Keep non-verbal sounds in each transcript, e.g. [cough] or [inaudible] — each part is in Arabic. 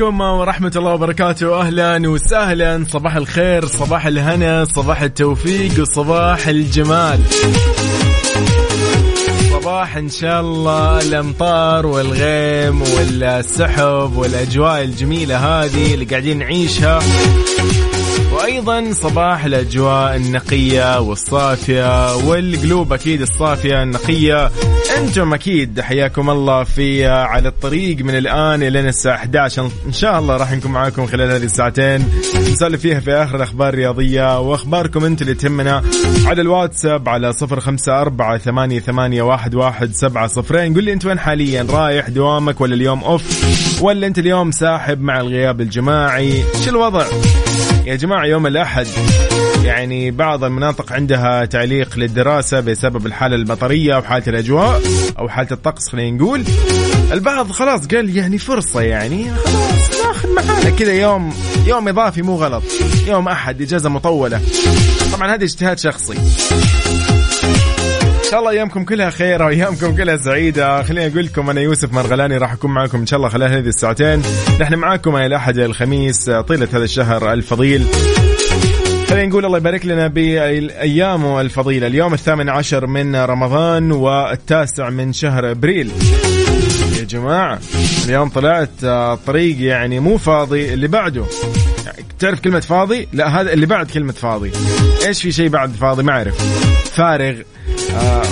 عليكم ورحمة الله وبركاته. أهلا وسهلا. صباح الخير صباح الهنا صباح التوفيق وصباح الجمال. صباح إن شاء الله الأمطار والغيم والسحب والأجواء الجميلة هذه اللي قاعدين نعيشها. وأيضا صباح الأجواء النقية والصافية والقلوب أكيد الصافية النقية. أنتم أكيد حياكم الله في على الطريق من الآن إلى الساعة 11 إن شاء الله راح نكون معاكم خلال هذه الساعتين. نسولف فيها في آخر الاخبار الرياضيه وأخباركم أنت اللي تهمنا على الواتساب على 054 ثمانية ثمانية واحد واحد سبعة صفرين. قل لي أنت وين حاليا؟ رايح دوامك ولا اليوم أوف؟ ولا أنت اليوم ساحب مع الغياب الجماعي؟ شو الوضع؟ يا جماعة يوم الأحد يعني بعض المناطق عندها تعليق للدراسة بسبب الحالة المطرية وحالة الأجواء أو حالة الطقس خلينا نقول. البعض خلاص قال يعني فرصة يعني خلاص ناخذ معانا كذا يوم يوم إضافي مو غلط يوم أحد إجازة مطولة. طبعا هذا اجتهاد شخصي. شاء الله أيامكم كلها خير وأيامكم كلها سعيدة خليني أقول لكم أنا يوسف مرغلاني راح أكون معكم إن شاء الله خلال هذه الساعتين نحن معاكم إلى الاحد الخميس طيلة هذا الشهر الفضيل خلينا نقول الله يبارك لنا بايامه الفضيلة اليوم الثامن عشر من رمضان والتاسع من شهر أبريل يا جماعة اليوم طلعت الطريق يعني مو فاضي اللي بعده تعرف كلمة فاضي؟ لا هذا اللي بعد كلمة فاضي. إيش في شيء بعد فاضي؟ ما أعرف. فارغ آه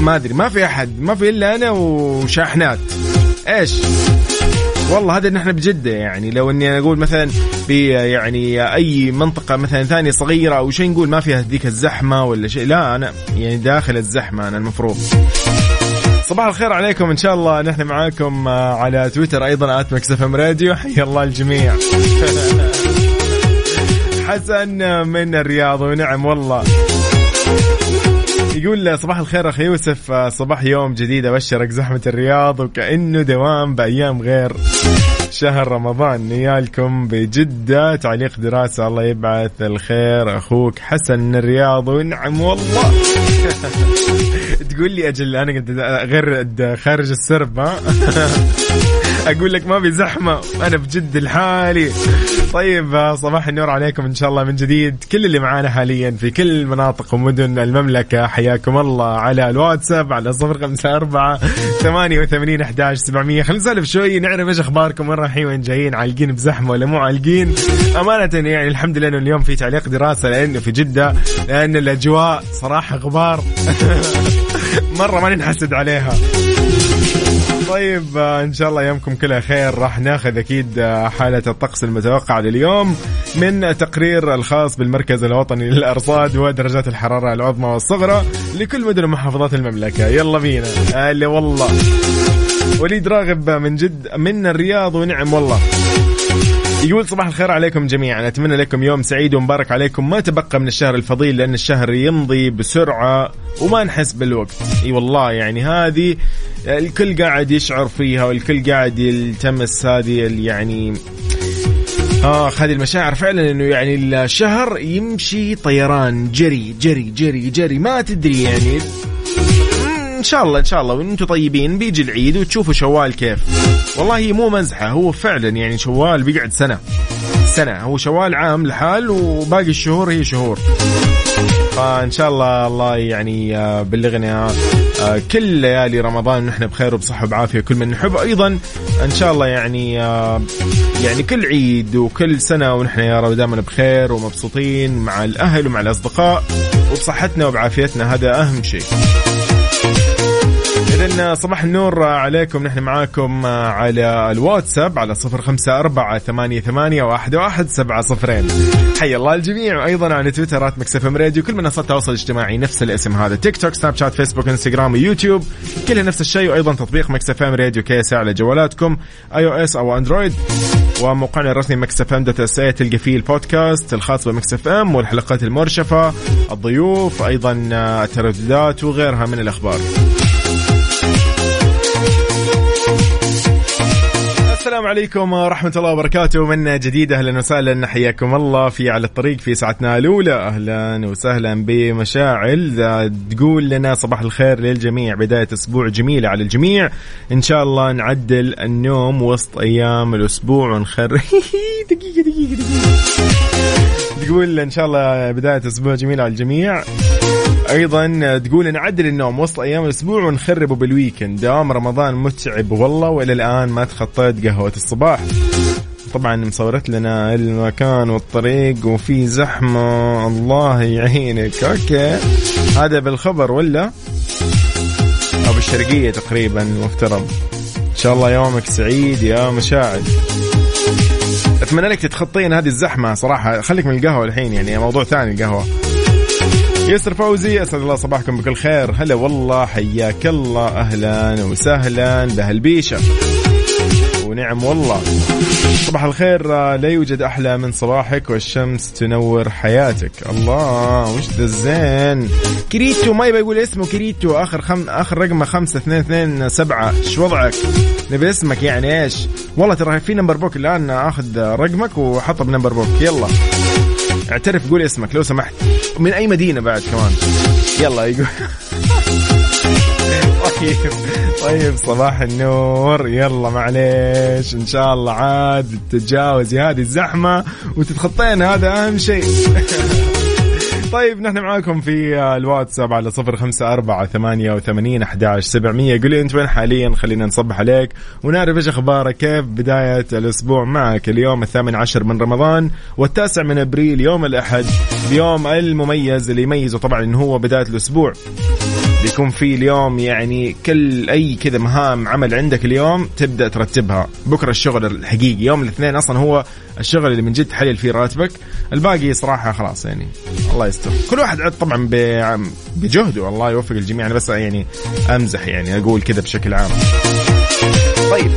ما أدري ما في أحد ما في إلا أنا وشاحنات. إيش؟ والله هذا نحن بجدة يعني لو إني أنا أقول مثلا في يعني أي منطقة مثلا ثانية صغيرة أو شيء نقول ما فيها ذيك الزحمة ولا شيء لا أنا يعني داخل الزحمة أنا المفروض. صباح الخير عليكم إن شاء الله نحن معاكم على تويتر أيضا at Mix FM Radio. [laughs] حيا الله الجميع. [laughs] حسن من الرياض ونعم والله. يقول صباح الخير أخي يوسف صباح يوم جديد أبشرك زحمة الرياض وكأنه دوام بأيام غير. شهر رمضان نيالكم بجدة تعليق دراسة الله يبعث الخير. أخوك حسن من الرياض ونعم والله. [laughs] تقول لي أجل أنا قد غير خارج السرب ها؟ [laughs] [laughs] أقول لك ما في زحمة. أنا بجد لحالي. طيب صباح النور عليكم إن شاء الله من جديد. كل اللي معانا حاليا في كل مناطق ومدن المملكة حياكم الله على الواتساب على صفر خمسة أربعة ثمانية وثمانين أحداش سبعمية. خلينا نسولف شوي نعرف إيش أخباركم وين رايحين وين جايين عالقين بزحمة ولا مو عالقين؟ أمانة يعني الحمد لله إنه اليوم في تعليق دراسة لأنه في جدة لأن الأجواء صراحة غبار. [laughs] مرة ما ننحسد عليها. طيب إن شاء الله أيامكم كلها خير. راح ناخذ أكيد حالة الطقس المتوقعه لليوم من تقرير الخاص بالمركز الوطني للأرصاد ودرجات الحرارة العظمى والصغرى لكل مدن ومحافظات المملكة. يلا بينا. اللي والله. وليد راغب من جد من الرياض ونعم والله. يقول صباح الخير عليكم جميعا. أتمنى لكم يوم سعيد ومبارك عليكم. ما تبقى من الشهر الفضيل لأن الشهر يمضي بسرعة وما نحس بالوقت. إي والله يعني هذه الكل قاعد يشعر فيها والكل قاعد يلتمس هذه يعني آه هذه المشاعر فعلا إنه يعني الشهر يمشي طيران. جري جري جري جري. ما تدري يعني شاء الله ان شاء الله وأنتم طيبين بيجي العيد وتشوفوا شوال كيف. والله مو مزحة هو فعلا يعني شوال بيقعد سنة. سنة. هو شوال عام لحال وباقي الشهور هي شهور. فان شاء الله الله يعني آه، بلغنا آه، كل ليالي رمضان نحن بخير وبصحة وبعافية كل من نحب. أيضا ان شاء الله يعني آه، يعني كل عيد وكل سنة ونحن يا رب دائما بخير ومبسوطين مع الأهل ومع الأصدقاء وبصحتنا وبعافيتنا. هذا أهم شيء. إذن صباح النور عليكم. نحن معاكم على الواتساب على صفر خمسة أربعة ثمانية, ثمانية واحد, واحد سبعة صفرين. حي الله الجميع. وأيضا على تويتر at Mix FM Radio. كل منصات التواصل الاجتماعي نفس الاسم هذا. تيك توك سناب شات فيسبوك انستغرام ويوتيوب كلها نفس الشيء. وأيضا تطبيق Mix FM Radio KSA على جوالاتكم iOS أو Android وموقعنا الرسمي Mix FM dot SA تلقى فيه البودكاست الخاص ب Mix FM والحلقات المرشفة الضيوف أيضا الترددات وغيرها من الأخبار. السلام عليكم ورحمة الله وبركاته. من جديد أهلا وسهلا. حياكم الله في على الطريق في ساعتنا الأولى. أهلا وسهلا بمشاعل. تقول لنا صباح الخير للجميع. بداية أسبوع جميلة على الجميع. إن شاء الله نعدل النوم وسط أيام الأسبوع ونخر [laughs] دقيقة دقيقة دقيقة. تقول إن شاء الله بداية أسبوع جميلة على الجميع. أيضا تقول نعدل النوم وسط أيام الأسبوع ونخربه بال weekend. دوام رمضان متعب والله وإلى الآن ما تخطيت قهوة الصباح. طبعا مصورت لنا المكان والطريق وفي زحمة. الله يعينك. okay. هذا بالخبر ولا؟ أو بالشرقيه تقريبا مفترض إن شاء الله يومك سعيد يا مشاعل. أتمنى لك تتخطين هذه الزحمة صراحة. خليك من القهوة الحين يعني موضوع ثاني القهوة. ياسر فوزي اسعد الله صباحكم بكل خير. هلا والله حياك الله. أهلا وسهلا بأهل بيشة ونعم والله. صباح الخير لا يوجد أحلى من صباحك والشمس تنور حياتك. الله وش ذا الزين؟ كريتو ما يبغى يقول اسمه كريتو. آخر خم آخر رقمه خمسة اثنين اثنين سبعة. إيش وضعك؟ نبي اسمك يعني إيش؟ والله ترى في Number Book الآن آخذ رقمك وحطه ب Number Book. يلا. اعترف قول اسمك لو سمحت. من أي مدينة بعد كمان؟ يلا يقول. [laughs] طيب طيب صباح النور. يلا معليش. إن شاء الله عاد تتجاوزي هذه الزحمة وتتخطين هذا أهم شيء. [laughs] طيب نحن معاكم في الواتساب على صفر خمسة أربعة ثمانية وثمانين أحداش سبعمية. قولي أنت وين حاليا؟ خلينا نصبح عليك. ونعرف إيش أخبارك؟ كيف بداية الأسبوع معك؟ اليوم الثامن عشر من رمضان والتاسع من أبريل يوم الأحد اليوم المميز اللي يميزه طبعا إنه هو بداية الأسبوع. بيكون في اليوم يعني كل أي كذا مهام عمل عندك اليوم تبدأ ترتبها. بكرة الشغل الحقيقي. يوم الاثنين أصلا هو الشغل اللي من جد تحلل فيه راتبك. الباقي صراحة خلاص يعني الله يستر. كل واحد طبعا بجهده الله يوفق الجميع. أنا بس يعني أمزح يعني أقول كذا بشكل عام. طيب.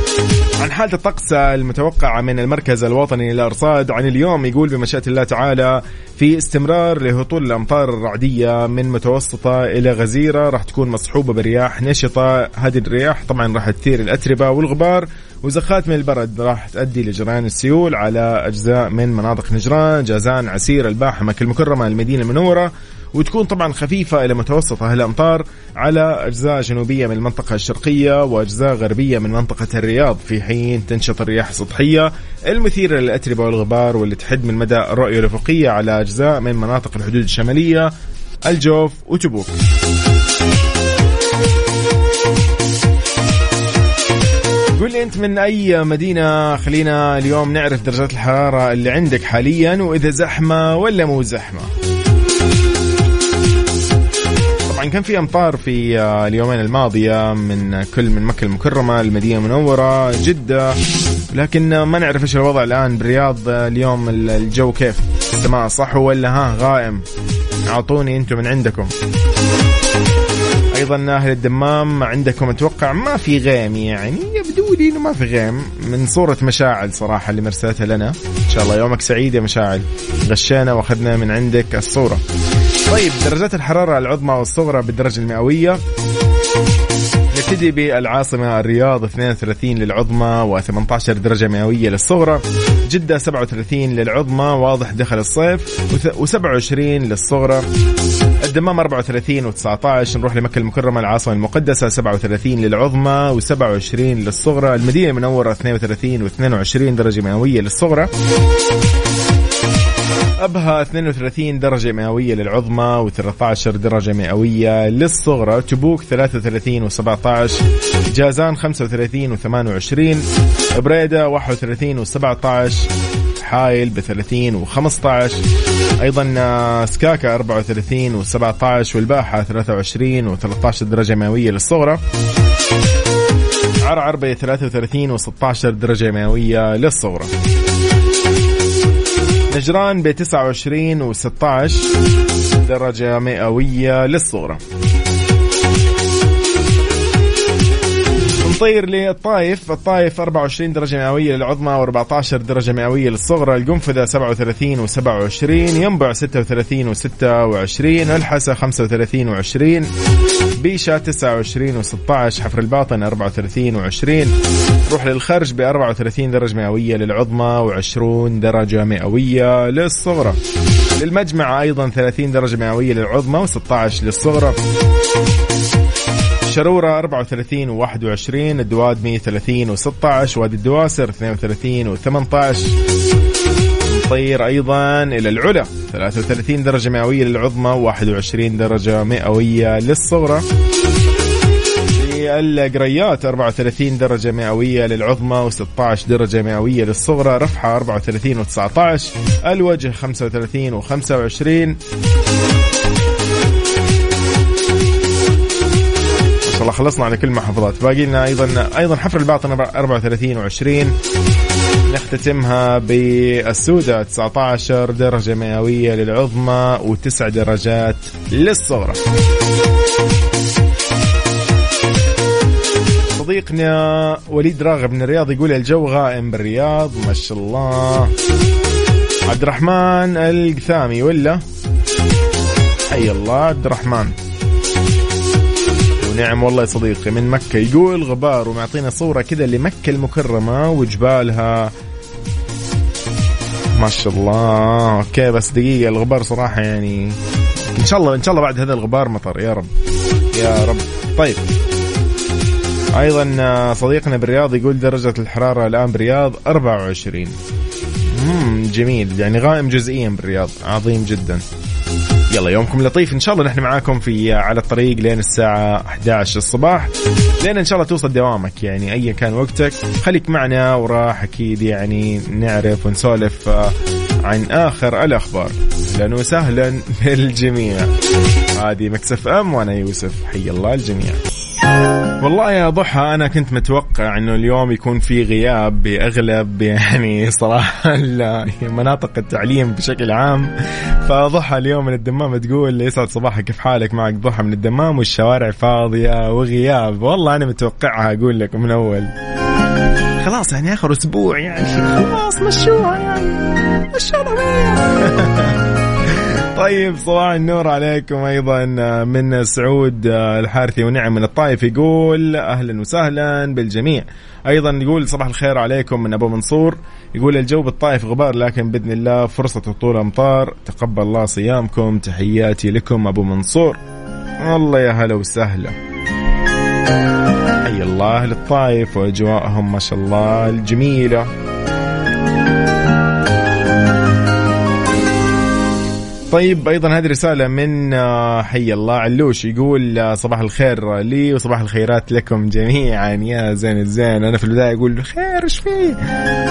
عن حالة الطقس المتوقعة من المركز الوطني للأرصاد عن اليوم يقول بمشيئة الله تعالى في استمرار لهطول الأمطار الرعدية من متوسطة إلى غزيرة راح تكون مصحوبة برياح نشطة. هذه الرياح طبعا راح تثير الأتربة والغبار وزخات من البرد راح تؤدي لجريان السيول على أجزاء من مناطق نجران جازان عسير الباحة مكة المكرمة المدينة المنورة. وتكون طبعا خفيفة إلى متوسطة الأمطار على أجزاء جنوبية من المنطقة الشرقية وأجزاء غربية من منطقة الرياض. في حين تنشط الرياح السطحية المثيرة للأتربة والغبار واللي تحد من مدى الرؤية الأفقية على أجزاء من مناطق الحدود الشمالية الجوف وتبوك. قول لي أنت من أي مدينة؟ خلينا اليوم نعرف درجات الحرارة اللي عندك حاليا وإذا زحمة ولا مو زحمة. طبعا كان في أمطار في آه، اليومين الماضية من كل من مكة المكرمة المدينة المنورة جدة. لكن ما نعرف إيش الوضع الآن بالرياض آه، اليوم الجو كيف؟ السماء صح ولا ها؟ غائم. أعطوني أنتم من عندكم. أيضا أهل الدمام عندكم أتوقع ما في غيم يعني. يبدو لي إنه ما في غيم من صورة مشاعل صراحة اللي مرسلتها لنا. إن شاء الله يومك سعيد يا مشاعل. غشينا وأخذنا من عندك الصورة. طيب درجات الحرارة العظمى والصغرى بالدرجة المئوية. نبتدي بالعاصمة الرياض 32 للعظمى و18 درجة مئوية للصغرى. جدة 37 للعظمى واضح دخل الصيف. و27 للصغرى. الدمام 34 و19 نروح لمكة المكرمة العاصمة المقدسة 37 للعظمى و27 للصغرى. المدينة المنورة 32 و22 درجة مئوية للصغرى. أبها 32 درجة مئوية للعظمى و13 درجة مئوية للصغرى تبوك 33 و17 جازان 35 و28 بريدة 31 و17 حايل ب 30 و15 أيضا سكاكا 34 و17 والباحة 23 و13 درجة مئوية للصغرى عرعر ب 33 و16 درجة مئوية للصغرى. نجران ب 29 و16 درجة مئوية للصغرى نطير للطايف الطايف 24 درجة مئوية للعظمى و14 درجة مئوية للصغرى. القنفذة 37 و27 ينبع 36 و26 الحسا 35 و20 بيشة 29 و16 حفر الباطن 34 و20 روح للخرج ب 34 درجة مئوية للعظمى و20 درجة مئوية للصغرى. للمجمع أيضا 30 درجة مئوية للعظمى و16 للصغرى. شرورة 34 و21 الدواد 130 و16 وادي الدواسر 32 و18 نطير أيضا إلى العلا. 33 درجة مئوية للعظمى و21 درجة مئوية للصغرى. القريات 34 درجة مئوية للعظمى و16 درجة مئوية للصغرى. رفحة 34 و19 الوجه 35 و25 شاء الله خلصنا على كل المحافظات باقي لنا أيضا أيضا حفر الباطن 34 و20 نختتمها بالسودة 19 درجة مئوية للعظمى و9 درجات للصغرى. صديقنا وليد راغب من الرياض يقول الجو غائم بالرياض ما شاء الله. عبد الرحمن القثامي ولا؟ حي الله عبد الرحمن. نعم والله يا صديقي من مكة يقول غبار ومعطينا صورة كذا لمكة المكرمة وجبالها ما شاء الله. أوكي بس دقيقة الغبار صراحة يعني إن شاء الله إن شاء الله بعد هذا الغبار مطر. يا رب. يا رب. طيب. أيضا صديقنا بالرياض يقول درجة الحرارة الآن بالرياض 24 مم جميل. يعني غائم جزئيا بالرياض. عظيم جدا. يلا يومكم لطيف. إن شاء الله نحن معاكم في على الطريق لين الساعة 11 الصباح لين إن شاء الله توصل دوامك يعني ايا كان وقتك. خليك معنا وراح أكيد يعني نعرف ونسولف آه، عن آخر الأخبار. أهلا وسهلا [laughs] بالجميع هذه مكسف أم وأنا يوسف. حي الله الجميع. والله يا ضحى أنا كنت متوقع إنه اليوم يكون في غياب بأغلب يعني صراحة مناطق التعليم بشكل عام. فضحى اليوم من الدمام تقول يسعد صباحك كيف حالك؟ معك ضحى من الدمام والشوارع فاضية وغياب. والله أنا متوقعها أقول لك من أول. خلاص يعني آخر أسبوع يعني. خلاص مشوها يعني. مشوها [laughs] طيب صباح النور عليكم أيضا من سعود الحارثي ونعم من الطائف يقول أهلا وسهلا بالجميع. أيضا يقول صباح الخير عليكم من أبو منصور. يقول الجو بالطائف غبار لكن بإذن الله فرصة هطول أمطار. تقبل الله صيامكم. تحياتي لكم أبو منصور. والله يا هلا وسهلا. حي الله للطائف وأجواءهم ما شاء الله الجميلة. طيب أيضا هذه رسالة من آه، حي الله علوش يقول آه، صباح الخير لي وصباح الخيرات لكم جميعا. يا زين الزين. أنا في البداية أقول خير إيش فيه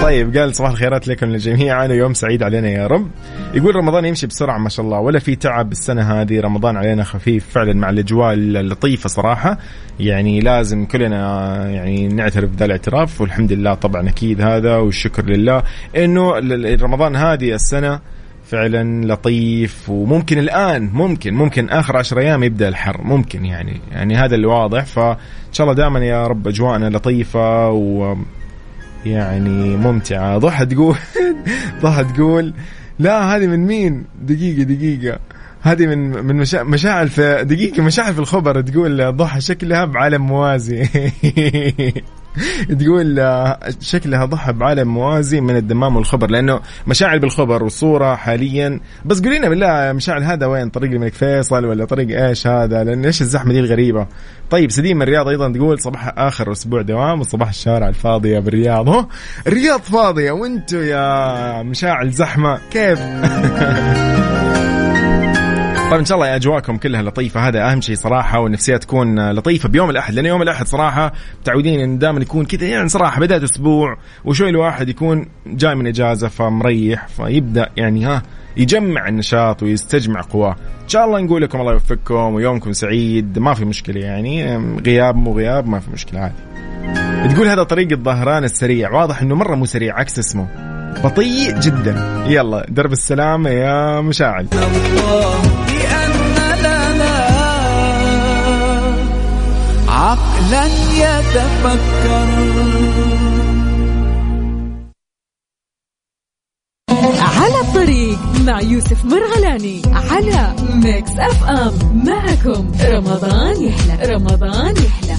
طيب قال صباح الخيرات لكم جميعا ويوم سعيد علينا يا رب. يقول رمضان يمشي بسرعة ما شاء الله ولا في تعب السنة هذه. رمضان علينا خفيف فعلا مع الأجواء اللطيفة صراحة. يعني لازم كلنا يعني نعترف بذا الاعتراف والحمد لله طبعا أكيد هذا والشكر لله. إنه رمضان هذه السنة فعلا لطيف وممكن الآن ممكن ممكن آخر عشر أيام يبدأ الحر ممكن يعني يعني هذا اللي واضح. فان شاء الله دائما يا رب أجواءنا لطيفة و يعني ممتعة. ضحى تقول [laughs] ضحى تقول لا هذه من مين؟ دقيقة دقيقة. هذه من من مشا... مشاعل في دقيقة مشاعل في الخبر تقول ضحى شكلها بعالم موازي. [laughs] [laughs] تقول آه، شكلها ضحى بعالم موازي من الدمام والخبر لأنه مشاعل بالخبر والصورة حاليا بس قولي لنا بالله مشاعل هذا وين؟ طريق الملك فيصل ولا طريق إيش هذا؟ لأن إيش الزحمة دي الغريبة؟ طيب سديم من الرياض أيضا تقول صباح آخر أسبوع دوام وصباح الشارع الفاضيه بالرياض. هو الرياض فاضية وأنتم يا مشاعل زحمه كيف؟ [laughs] طيب إن شاء الله أجواءكم كلها لطيفة. هذا أهم شيء صراحة والنفسية تكون لطيفة بيوم الأحد. لأن يوم الأحد صراحة متعودين إن دائما يكون كذا يعني صراحة بداية أسبوع وشوي الواحد يكون جاي من إجازة فمريح فيبدأ يعني ها يجمع النشاط ويستجمع قواه. إن شاء الله نقول لكم الله يوفقكم ويومكم سعيد. ما في مشكلة يعني غياب مو غياب ما في مشكلة عادي. تقول هذا طريق الظهران السريع. واضح إنه مرة مو سريع عكس اسمه. بطيء جدا. يلا درب السلامة يا مشاعل. عقلا يتفكر. على الطريق مع يوسف مرغلاني على Mix FM معكم رمضان يحلى رمضان يحلى.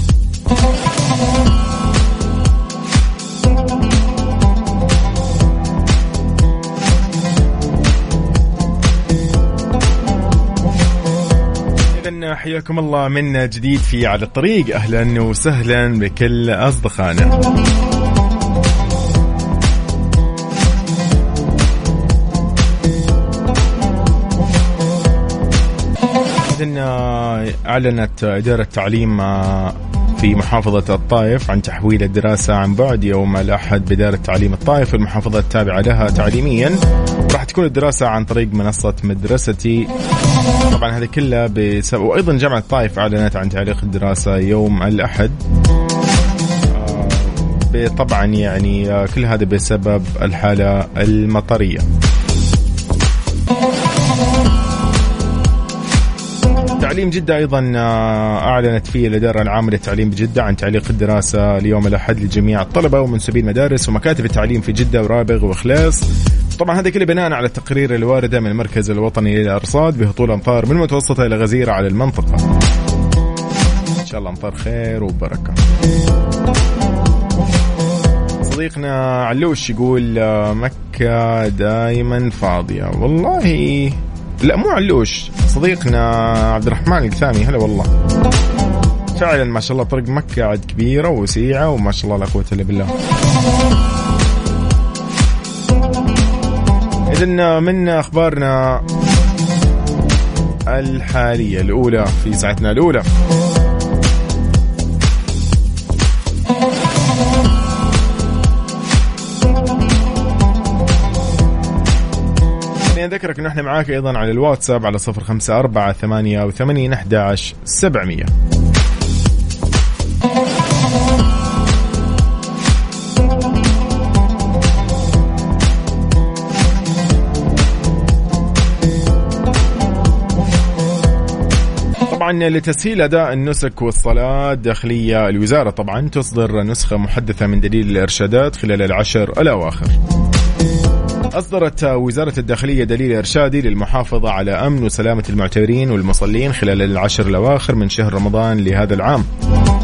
حياكم الله من جديد في على الطريق. أهلا وسهلا بكل أصدقائنا. إذن أعلنت إدارة التعليم في محافظة الطائف عن تحويل الدراسة عن بعد يوم الأحد بدار التعليم الطائف. المحافظة التابعة لها تعليميا. راح تكون الدراسة عن طريق منصة مدرستي. طبعا هذه كلها بسبب وأيضا جامعة الطائف أعلنت عن تعليق الدراسة يوم الأحد. آه، طبعا يعني آه، كل هذا بسبب الحالة المطرية. تعليم جدة أيضا آه، أعلنت فيه الإدارة العامة للتعليم بجدة عن تعليق الدراسة اليوم الأحد لجميع الطلبة ومنسوبي المدارس ومكاتب التعليم في جدة ورابغ وخلاص طبعا هذا كله بناء على التقرير الواردة من المركز الوطني للأرصاد بهطول أمطار من متوسطة إلى غزيرة على المنطقة. إن شاء الله أمطار خير وبركة. صديقنا علوش يقول آه، مكة دائما فاضية. والله لا مو علوش صديقنا عبد الرحمن القثامي هلا والله. فعلا ما شاء الله طريق مكة عاد كبيرة وسيعة وما شاء الله لا قوة إلا بالله. زلنا من أخبارنا الحالية الأولى في ساعتنا الأولى. خليني أذكرك إنه إحنا معاك أيضا على الواتساب على 054 88 11 700 لتسهيل أداء النسك والصلاة الداخلية الوزارة طبعا تصدر نسخة محدثة من دليل الإرشادات خلال العشر الأواخر. أصدرت وزارة الداخلية دليل إرشادي للمحافظة على أمن وسلامة المعتبرين والمصلين خلال العشر الأواخر من شهر رمضان لهذا العام.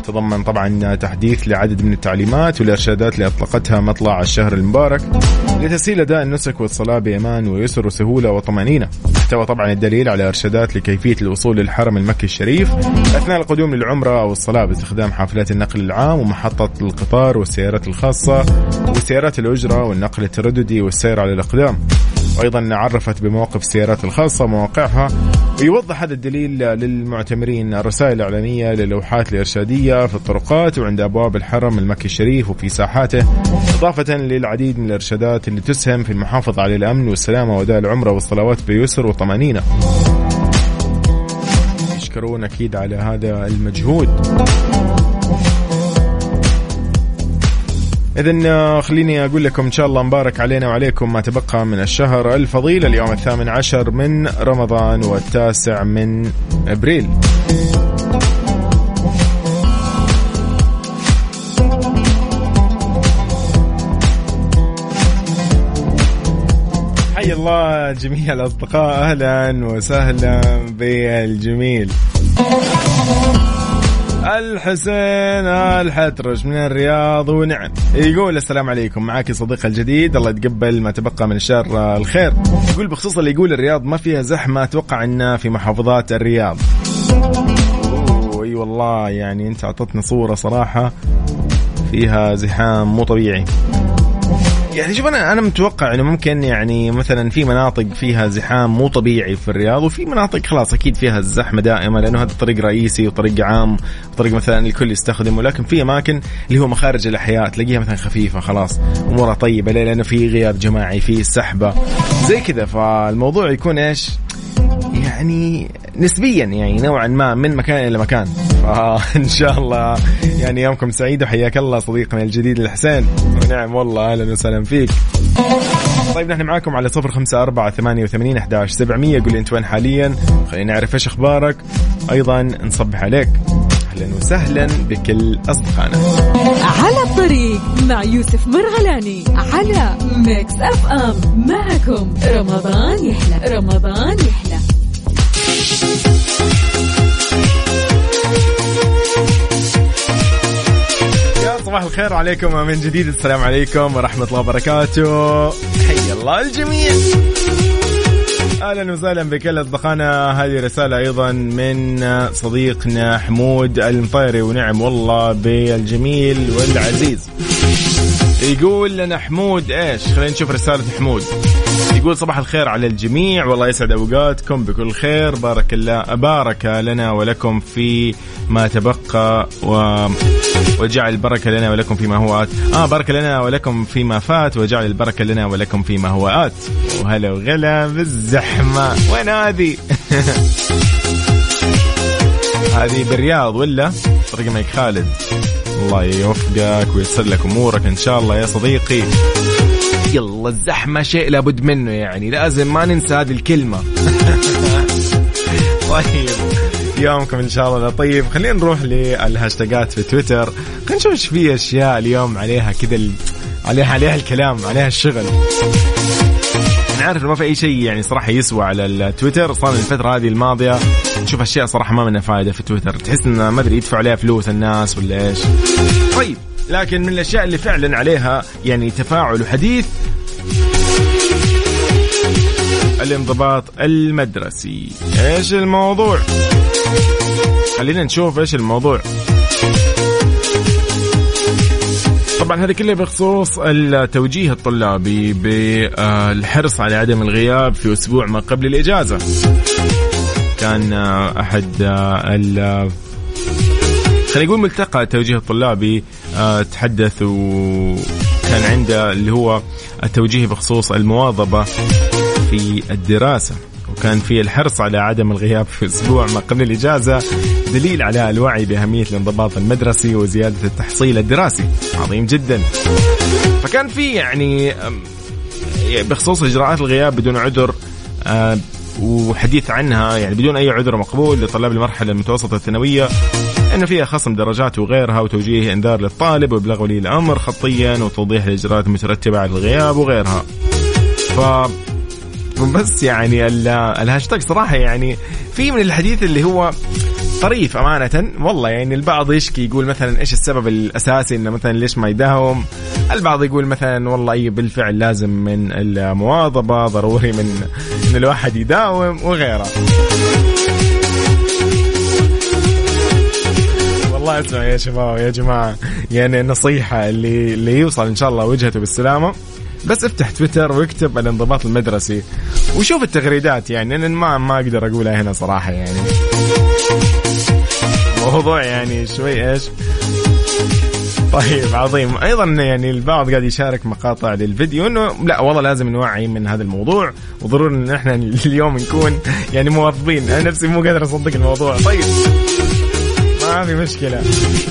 تضمن طبعا تحديث لعدد من التعليمات والإرشادات اللي أطلقتها مطلع الشهر المبارك لتسهيل أداء النسك والصلاة بأمان ويسر وسهولة وطمأنينة. احتوى طبعا الدليل على إرشادات لكيفية الوصول للحرم المكي الشريف أثناء القدوم للعمرة أو الصلاة باستخدام حافلات النقل العام ومحطة القطار والسيارات الخاصة وسيارات الأجرة والنقل الترددي والسير على الأقدام. وأيضا عرفت بمواقف السيارات الخاصة ومواقعها ويوضح هذا الدليل للمعتمرين الرسائل الاعلانيه للوحات الإرشادية في الطرقات وعند أبواب الحرم المكي الشريف وفي ساحاته إضافة للعديد من الإرشادات اللي تسهم في المحافظة على الأمن والسلامة وأداء العمرة والصلوات بيسر وطمأنينة. يشكرون أكيد على هذا المجهود. إذا آه، خليني أقول لكم إن شاء الله مبارك علينا وعليكم ما تبقى من الشهر الفضيل. اليوم الثامن عشر من رمضان والتاسع من أبريل. حي الله جميع الأصدقاء. أهلا وسهلا بالجميل. الحسين الحترش من الرياض ونعم. يقول السلام عليكم. معك صديق الجديد الله يتقبل ما تبقى من الشر الخير. يقول بخصوص اللي يقول الرياض ما فيها زحمة أتوقع أنها في محافظات الرياض. أي والله يعني أنت اعطتني صورة صراحة فيها زحام مو طبيعي. يعني شوف أنا أنا متوقع إنه ممكن يعني مثلا في مناطق فيها زحام مو طبيعي في الرياض وفي مناطق خلاص أكيد فيها الزحمة دائمه لأنه هذا طريق رئيسي وطريق عام وطريق مثلا الكل يستخدمه لكن في أماكن اللي هو مخارج الأحياء تلاقيها مثلا خفيفة خلاص أمورها طيبة ليه؟ لأنه في غياب جماعي في سحبة زي كذا فالموضوع يكون إيش؟ يعني نسبيا يعني نوعا ما من مكان إلى مكان. [laughs] فان شاء الله. يعني يومكم سعيد وحياك الله صديقنا الجديد الحسين. ونعم والله أهلا وسهلا فيك. طيب نحن معاكم على صفر خمسة أربعة ثمانية وثمانين أحداش سبعمية. قول أنت وين حاليا؟ خلينا نعرف إيش أخبارك. أيضا نصبح عليك. أهلا وسهلا بكل أصدقائنا. على الطريق مع يوسف مرغلاني على Mix FM. معكم رمضان يحلى رمضان يحلى. صباح الخير عليكم من جديد السلام عليكم ورحمة الله وبركاته. حي الله الجميع. أهلا وسهلا بكل أصدقائنا. هذه رسالة أيضا من صديقنا حمود المطيري ونعم والله بالجميل والعزيز. يقول لنا حمود إيش؟ خلينا نشوف رسالة حمود. يقول صباح الخير على الجميع. والله يسعد أوقاتكم بكل خير. بارك الله بارك لنا ولكم في ما تبقى و وجعل البركة لنا ولكم فيما هو آت. آه بارك لنا ولكم فيما فات وجعل البركة لنا ولكم فيما هو آت. وهلا وغلا بالزحمة. وين هذه؟ [laughs] هذه بالرياض ولا؟ طريق الملك خالد. الله يوفقك وييسر لك أمورك إن شاء الله يا صديقي. يلا الزحمة شيء لابد منه يعني. لازم ما ننسى هذه الكلمة. [laughs] طيب يومكم إن شاء الله طيب. خلينا نروح للهاشتاجات في تويتر. خلينا نشوف إيش في أشياء اليوم عليها كذا ال... عليها عليها الكلام عليها الشغل. أنا عارف ما في أي شيء يعني صراحة يسوى على التويتر. صار الفترة هذه الماضية نشوف أشياء صراحة ما منها فائده في تويتر. تحس انه ما أدري يدفعوا عليها فلوس الناس ولا إيش. طيب لكن من الأشياء اللي فعلا عليها يعني تفاعل وحديث الانضباط المدرسي. إيش الموضوع؟ خلينا نشوف إيش الموضوع. طبعا هذا كله بخصوص التوجيه الطلابي بالحرص على عدم الغياب في أسبوع ما قبل الإجازة. كان أحد ال خلينا نقول ملتقى التوجيه الطلابي تحدث وكان عنده اللي هو التوجيه بخصوص المواظبة. في الدراسة وكان في الحرص على عدم الغياب في أسبوع ما قبل الإجازة دليل على الوعي بأهمية الانضباط المدرسي وزيادة التحصيل الدراسي. عظيم جدا. فكان في يعني بخصوص إجراءات الغياب بدون عذر وحديث عنها يعني بدون أي عذر مقبول لطلاب المرحلة المتوسطة الثانوية إنه فيها خصم درجات وغيرها وتوجيه إنذار للطالب وإبلاغ ولي الأمر خطيا وتوضيح الإجراءات المترتبة على الغياب وغيرها. ف [laughs] بس يعني الهاشتاج صراحة يعني في من الحديث اللي هو طريف أمانة. والله يعني البعض يشكي يقول مثلا إيش السبب الأساسي إنه مثلا ليش ما يداوم؟ البعض يقول مثلا والله أي بالفعل لازم من المواظبة ضروري من إن الواحد يداوم وغيره. والله أسمع يا شباب يا جماعة يعني نصيحة اللي اللي يوصل إن شاء الله وجهته بالسلامة. بس افتح تويتر واكتب الانضباط المدرسي وشوف التغريدات يعني أنا ما ما أقدر أقولها هنا صراحة يعني. موضوع يعني شوي إيش؟ طيب عظيم. أيضا يعني البعض قاعد يشارك مقاطع للفيديو إنه لا والله لازم نوعي من هذا الموضوع وضروري إن إحنا [laughs] اليوم نكون يعني مواظبين. أنا نفسي مو قادر أصدق الموضوع. طيب. في مشكلة.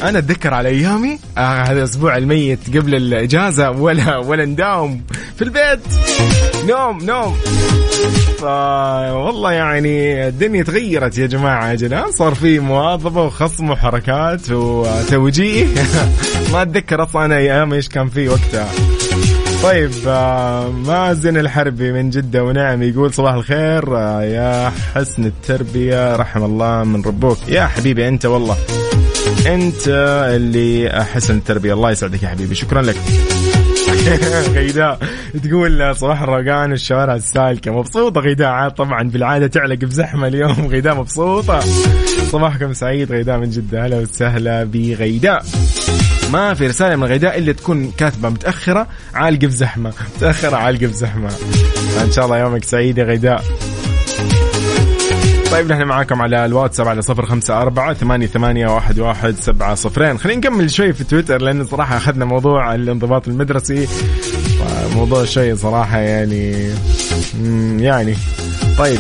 أنا أتذكر على أيامي آه هذا الأسبوع الميت قبل الإجازة ولا ولا نداوم في البيت. نوم نوم. والله يعني الدنيا تغيرت يا جماعة يا جماعة صار في مواظبة وخصم وحركات وتوجيه. [laughs] ما أتذكر أصلا أنا أيام إيش كان في وقتها. طيب آه مازن الحربي من جدة ونعم يقول صباح الخير آه يا حسن التربية رحم الله من ربوك. يا حبيبي أنت والله أنت اللي حسن التربية. الله يسعدك يا حبيبي شكرا لك. [laughs] غيداء تقول صباح الروقان والشوارع السالكة. مبسوطة غيداء. عاد طبعا بالعادة تعلق بزحمة اليوم. [laughs] غيداء مبسوطة. صباحكم سعيد غيداء من جدة. أهلا وسهلا بغيداء. ما في رسالة من غيداء إلا تكون كاتبة متأخرة عالقة بزحمة متأخرة عالقة بزحمة إن شاء الله يومك سعيد يا غيداء طيب نحن معاكم على الواتساب على صفر خمسة أربعة ثمانية, ثمانية واحد, واحد سبعة صفرين. خلينا نكمل شوي في تويتر لأن صراحة أخذنا موضوع الانضباط المدرسي. موضوع شيء صراحة يعني يعني. طيب.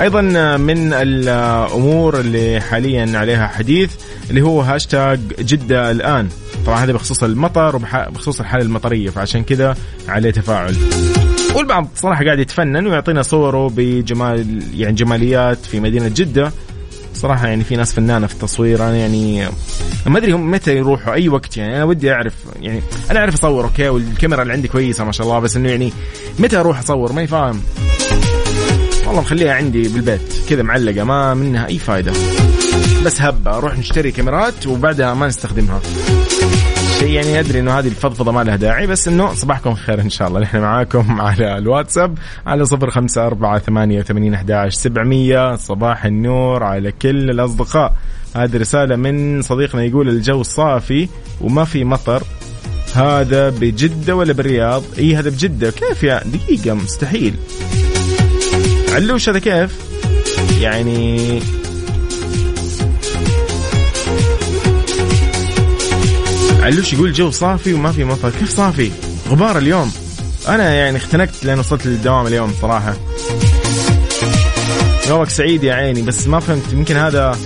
أيضا من الأمور اللي حاليا عليها حديث اللي هو هاشتاج جدة الآن. طبعا هذا بخصوص المطر وبخصوص الحاله المطرية فعشان كذا عليه تفاعل. والبعض صراحة قاعد يتفنن ويعطينا صوره بجمال يعني جماليات في مدينة جدة. صراحة يعني في ناس فنانة في التصوير أنا يعني ما أدري هم متى يروحوا أي وقت يعني. أنا ودي أعرف يعني أنا أعرف أصور أوكي والكاميرا اللي عندي كويسة ما شاء الله بس إنه يعني متى أروح أصور؟ ما فاهم. والله مخليها عندي بالبيت كذا معلقة ما منها أي فايدة. بس هبة أروح نشتري كاميرات وبعدها ما نستخدمها. شيء يعني أدري إنه هذه الفضفضة ما لها داعي بس إنه صباحكم خير إن شاء الله. نحن معاكم [laughs] على الواتساب على صفر خمسة أربعة ثمانية وثمانين أحداش سبعمية صباح النور على كل الأصدقاء. هذه رسالة من صديقنا يقول الجو صافي وما في مطر. هذا بجدة ولا بالرياض؟ إي هذا بجدة. كيف يا دقيقة؟ مستحيل. علوش هذا كيف؟ يعني علوش يقول جو صافي وما في مطر. كيف صافي؟ غبار اليوم. أنا يعني اختنقت لين وصلت للدوام اليوم صراحة. يومك سعيد يا عيني بس ما فهمت يمكن هذا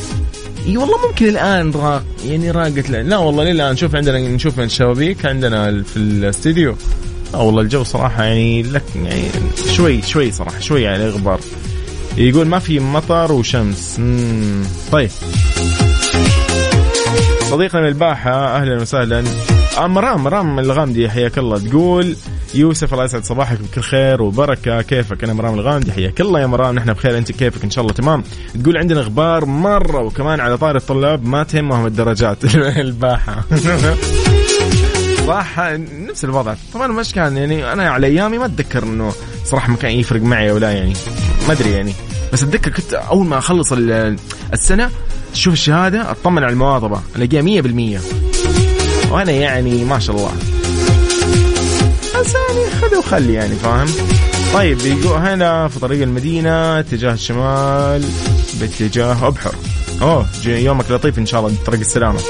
إي والله ممكن الآن راق يعني راقت لا والله للآن نشوف عندنا نشوف من الشبابيك عندنا في الاستديو. آه والله الجو صراحة يعني لك يعني شوي شوي صراحة شوي يعني غبار. يقول ما في مطر وشمس. مم. طيب. صديقنا الباحة أهلا وسهلا. آه مرام مرام الغامدي حياك الله. تقول يوسف الله يسعد صباحك بكل خير وبركة. كيفك؟ أنا مرام الغامدي حياك الله يا مرام. نحن بخير أنت كيفك؟ إن شاء الله تمام. تقول عندنا أخبار مرة وكمان على طار الطلاب ما تهمهم الدرجات. [laughs] الباحة. [laughs] صح نفس الوضع. طبعا مش كان يعني أنا على أيامي ما أتذكر إنه صراحة ما كان يفرق معي ولا يعني. ما أدري يعني. بس أتذكر كنت أول ما أخلص السنة تشوف الشهادة أطمن على المواظبة. ألاقيها 100% وأنا يعني ما شاء الله. بس يعني خذ وخلي يعني فاهم؟ طيب يقول هنا في طريق المدينة اتجاه الشمال باتجاه أبحر. أوه يومك لطيف إن شاء الله طريق السلامة.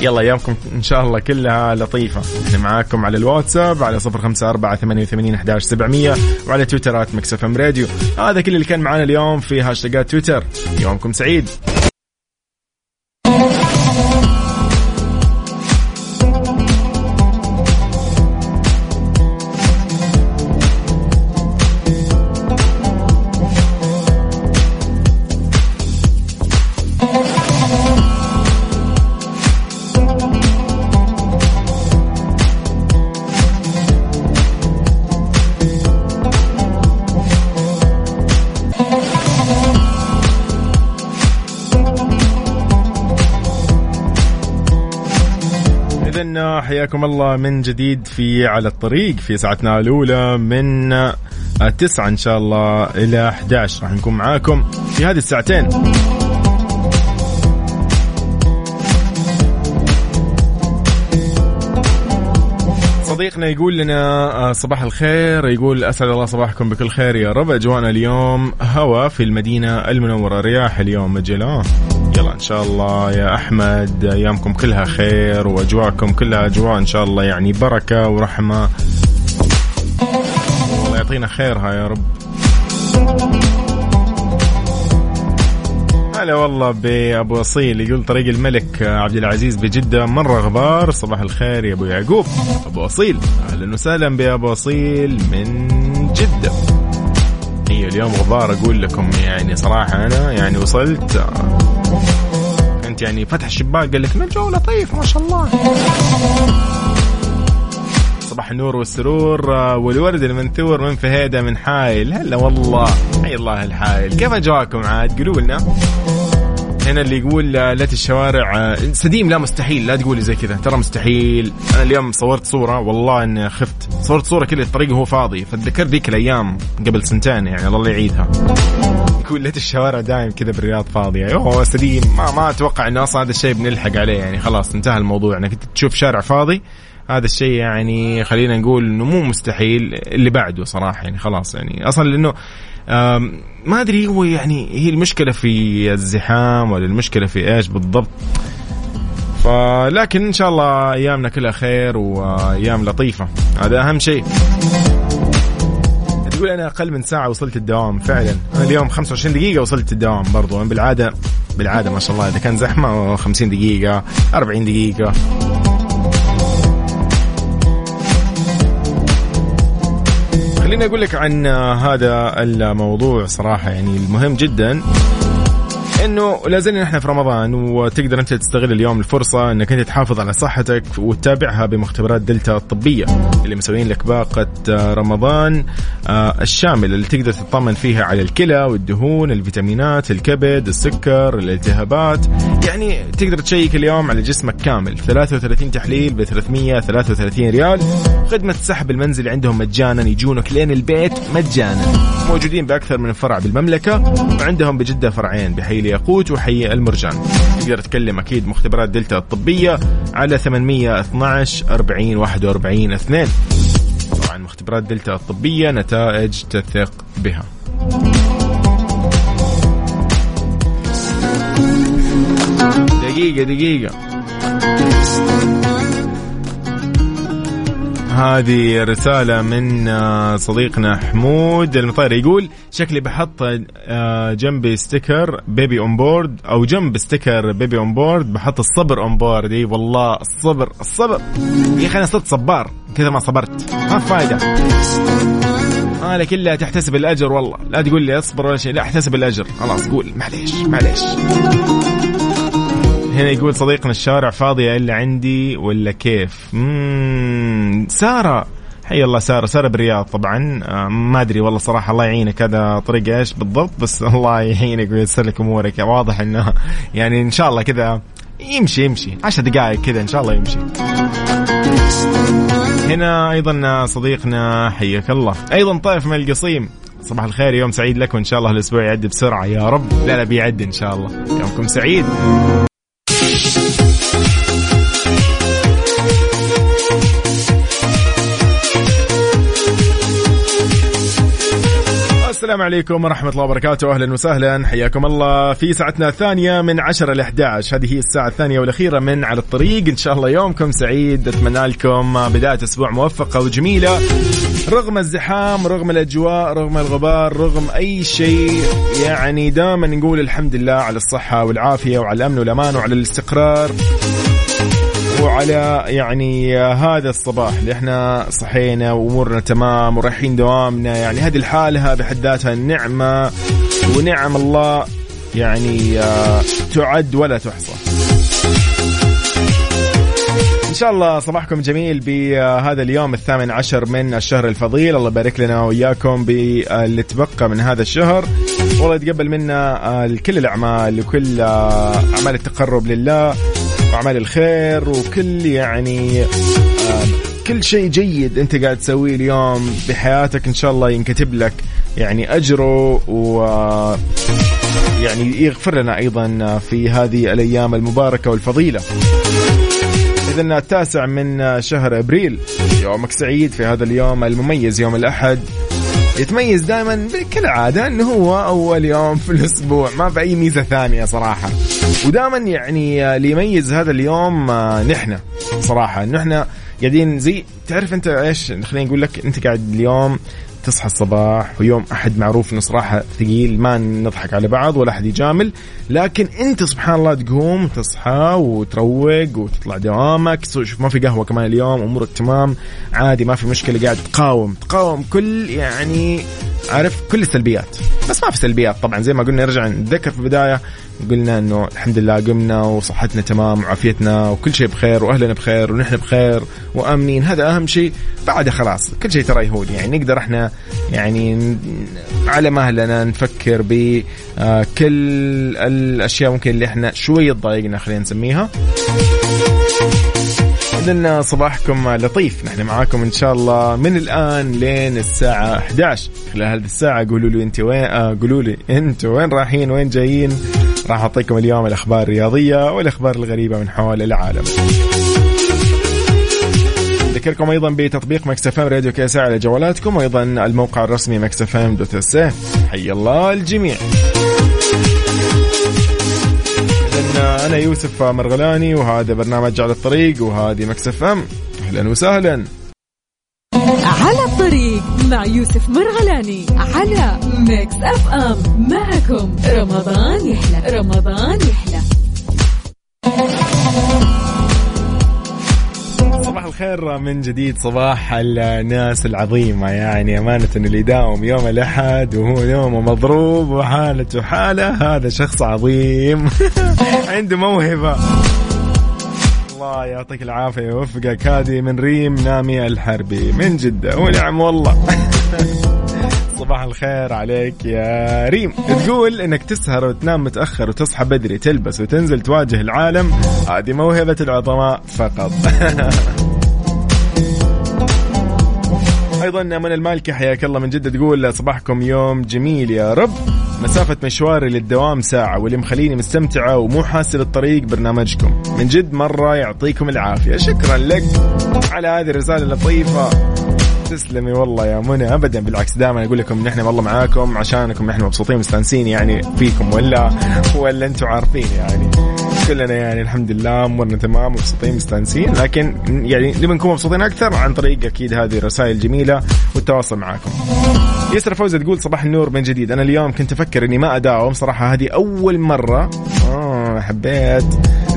يلا ايامكم إن شاء الله كلها لطيفة. إحنا معاكم على الواتساب على صفر خمسة أربعة ثمانية وثمانين أحداش سبعمية وعلى تويتر at Mix FM Radio. هذا كل اللي كان معنا اليوم في هاشتاجات تويتر. يومكم سعيد. حياكم الله من جديد في على الطريق في ساعتنا الأولى من تسعة إن شاء الله إلى 11 راح نكون معاكم في هذه الساعتين. صديقنا يقول لنا آه، صباح الخير. يقول أسعد الله صباحكم بكل خير يا رب. أجوانا اليوم هوا في المدينة المنورة رياح اليوم مجلة يلا إن شاء الله يا أحمد أيامكم كلها خير وأجواءكم كلها أجواء إن شاء الله يعني بركة ورحمة. الله يعطينا خيرها يا رب. هلا والله بأبو أصيل يقول طريق الملك عبد العزيز بجدة مرة غبار صباح الخير يا أبو يعقوب. أبو أصيل أهلا وسهلا بأبو أصيل من جدة. هي اليوم غبار أقول لكم يعني صراحة أنا يعني وصلت. كنت يعني فتح الشباك قال لك الجو لطيف ما شاء الله. صباح النور والسرور والورد المنثور من فهيدة من حايل. هلا والله حي الله الحايل. كيف اجواكم عاد؟ قولوا لنا. هنا اللي يقول آه، لا الشوارع آه، سديم لا مستحيل لا تقولي زي كذا ترى مستحيل. أنا اليوم صورت صورة والله إني خفت. صورت صورة كذا الطريق وهو فاضي. فتذكرت ذيك الأيام قبل سنتين يعني الله يعيدها. يقول ليت الشوارع دايم كذا بالرياض فاضية. أوه سديم ما ما أتوقع إنه أصلا هذا الشيء بنلحق عليه يعني خلاص انتهى الموضوع. إنك تشوف شارع فاضي هذا الشيء يعني خلينا نقول إنه مو مستحيل اللي بعده صراحة يعني خلاص يعني. أصلا لأنه ما أدري هو يعني هي المشكلة في الزحام ولا المشكلة في إيش بالضبط. فلكن إن شاء الله أيامنا كلها خير وأيام لطيفة. هذا أهم شيء. تقول أنا أقل من ساعة وصلت الدوام فعلا. أنا اليوم 25 دقيقة وصلت الدوام برضو. أنا بالعادة بالعادة ما شاء الله إذا كان زحمة 50 دقيقة 40 دقيقة. خليني أقول لك عن هذا الموضوع صراحة يعني المهم جدا. إنه لا زلنا نحن في رمضان وتقدر أنت تستغل اليوم الفرصة إنك أنت تحافظ على صحتك وتتابعها بمختبرات دلتا الطبية اللي مسوين لك باقة آه، رمضان آه، الشامل اللي تقدر تطمن فيها على الكلى والدهون الفيتامينات الكبد السكر الالتهابات. يعني تقدر تشيك اليوم على جسمك كامل. 33 تحليل ب 333 ريال. خدمة السحب المنزلي عندهم مجانا يجونك لين البيت مجانا. موجودين بأكثر من فرع بالمملكة وعندهم بجدة فرعين بحي الياقوت وحي المرجان. تقدر تكلم أكيد مختبرات دلتا الطبية على 812 40 41 2 طبعا مختبرات دلتا الطبية نتائج تثق بها. دقيقة دقيقة. هذه رسالة من آه، صديقنا حمود المطير يقول شكلي بحط آه، جنبي sticker baby on board أو جنب sticker baby on board بحط الصبر on board إي والله الصبر الصبر. يا أخي أنا صرت صبار كذا ما صبرت. ما فايدة. أنا كلها تحتسب الأجر والله. لا تقول لي اصبر ولا شيء لا أحتسب الأجر. خلاص قول. معليش معليش. هنا يقول صديقنا الشارع فاضية إلا عندي ولا كيف. سارة. حي الله سارة. سارة بالرياض طبعا. آه، ما أدري والله صراحة الله يعينك. هذا طريق إيش بالضبط؟ بس [laughs] الله يعينك وييسر لك أمورك. واضح إنه يعني إن شاء الله كذا يمشي يمشي. عشر دقائق كذا إن شاء الله يمشي. هنا أيضا صديقنا حياك الله. أيضا طيف من القصيم. صباح الخير يوم سعيد لك وإن شاء الله الأسبوع يعدي بسرعة. يا رب. لا لا بيعدي إن شاء الله. يومكم سعيد. Thank you. السلام عليكم ورحمة الله وبركاته. أهلا وسهلا. حياكم الله في ساعتنا الثانية من 10 ل 11 هذه هي الساعة الثانية والأخيرة من على الطريق. إن شاء الله يومكم سعيد. أتمنى لكم بداية أسبوع موفقة وجميلة. رغم الزحام رغم الأجواء رغم الغبار رغم أي شيء يعني دائما نقول الحمد لله على الصحة والعافية وعلى الأمن والأمان وعلى الاستقرار. وعلى يعني هذا الصباح اللي إحنا صحينا وأمورنا تمام ورايحين دوامنا يعني هذه الحالة بحد ذاتها نعمة ونعم الله يعني آه، تعد ولا تحصى. إن شاء الله صباحكم جميل بهذا اليوم الثامن عشر من الشهر الفضيل. الله يبارك لنا وإياكم باللي تبقى من هذا الشهر. والله يتقبل منا آه، كل الأعمال وكل آه، أعمال التقرب لله. واعمال الخير وكل يعني آه، كل شيء جيد أنت قاعد تسويه اليوم بحياتك إن شاء الله ينكتب لك يعني أجره و يعني يغفر لنا أيضا في هذه الأيام المباركة والفضيلة. إذا التاسع من شهر أبريل يومك سعيد في هذا اليوم المميز يوم الأحد. يتميز دائما كالعاده إنه هو أول يوم في الأسبوع ما في أي ميزة ثانية صراحة. ودائما يعني اللي يميز هذا اليوم آه، نحن صراحة. انه إحنا قاعدين زي تعرف أنت إيش؟ خليني أقول لك أنت قاعد اليوم تصحى الصباح ويوم أحد معروف إنه صراحة ثقيل ما نضحك على بعض ولا أحد يجامل. لكن أنت سبحان الله تقوم تصحى وتروق وتطلع دوامك شوف ما في قهوة كمان اليوم أمورك تمام عادي ما في مشكلة قاعد تقاوم. تقاوم كل يعني عارف كل السلبيات. بس ما في سلبيات. طبعا زي ما قلنا نرجع نتذكر في البداية قلنا إنه الحمد لله قمنا وصحتنا تمام وعافيتنا وكل شيء بخير وأهلنا بخير ونحن بخير وأمنين. هذا أهم شيء. بعد خلاص كل شيء ترى يهون. يعني نقدر إحنا يعني على مهلنا نفكر بكل الأشياء ممكن اللي إحنا شوي تضايقنا خلينا نسميها. إذن صباحكم لطيف. نحن معاكم إن شاء الله من الآن لين الساعة 11 خلال هذه الساعة قولوا لي أنت وين آه قولوا لي أنت وين رايحين وين جايين. راح أعطيكم اليوم الأخبار الرياضية والأخبار الغريبة من حول العالم. أذكركم أيضا بتطبيق Mix FM Radio KSA على جوالاتكم وأيضا الموقع الرسمي Mix FM dot SA حي الله الجميع. أنا يوسف مرغلاني وهذا برنامج على الطريق وهذه Mix FM. أهلا وسهلا. على الطريق مع يوسف مرغلاني على Mix FM. معكم رمضان يحلى رمضان يحلى. الخير من جديد صباح الناس العظيمة. يعني أمانة اللي يداوم يوم الأحد وهو يومه مضروب وحالته حالة هذا شخص عظيم. [laughs] عنده موهبة. الله يعطيك العافية ويوفقك. هذه من ريم نامي الحربي من جدة. ونعم والله. [laughs] صباح الخير عليك يا ريم. تقول إنك تسهر وتنام متأخر وتصحى بدري تلبس وتنزل تواجه العالم. هذه موهبة العظماء فقط. [laughs] أيضا من المالكي حياك الله من جدة. تقول صباحكم يوم جميل يا رب. مسافة مشواري للدوام ساعة واللي مخليني مستمتعة ومو حاسة بالطريق برنامجكم. من جد مرة يعطيكم العافية. شكرا لك على هذه الرسالة اللطيفة. تسلمي والله يا منى. ابدا بالعكس دائما أقول لكم نحن والله معاكم عشانكم نحن مبسوطين مستانسين يعني فيكم ولا ولا أنتم عارفين يعني. كلنا يعني الحمد لله أمورنا تمام مبسوطين مستانسين لكن يعني نبي نكون مبسوطين أكثر عن طريق أكيد هذه الرسائل الجميلة والتواصل معاكم. يسرا فوزة تقول صباح النور من جديد. أنا اليوم كنت أفكر إني ما أداوم. صراحة هذه أول مرة. آه حبيت.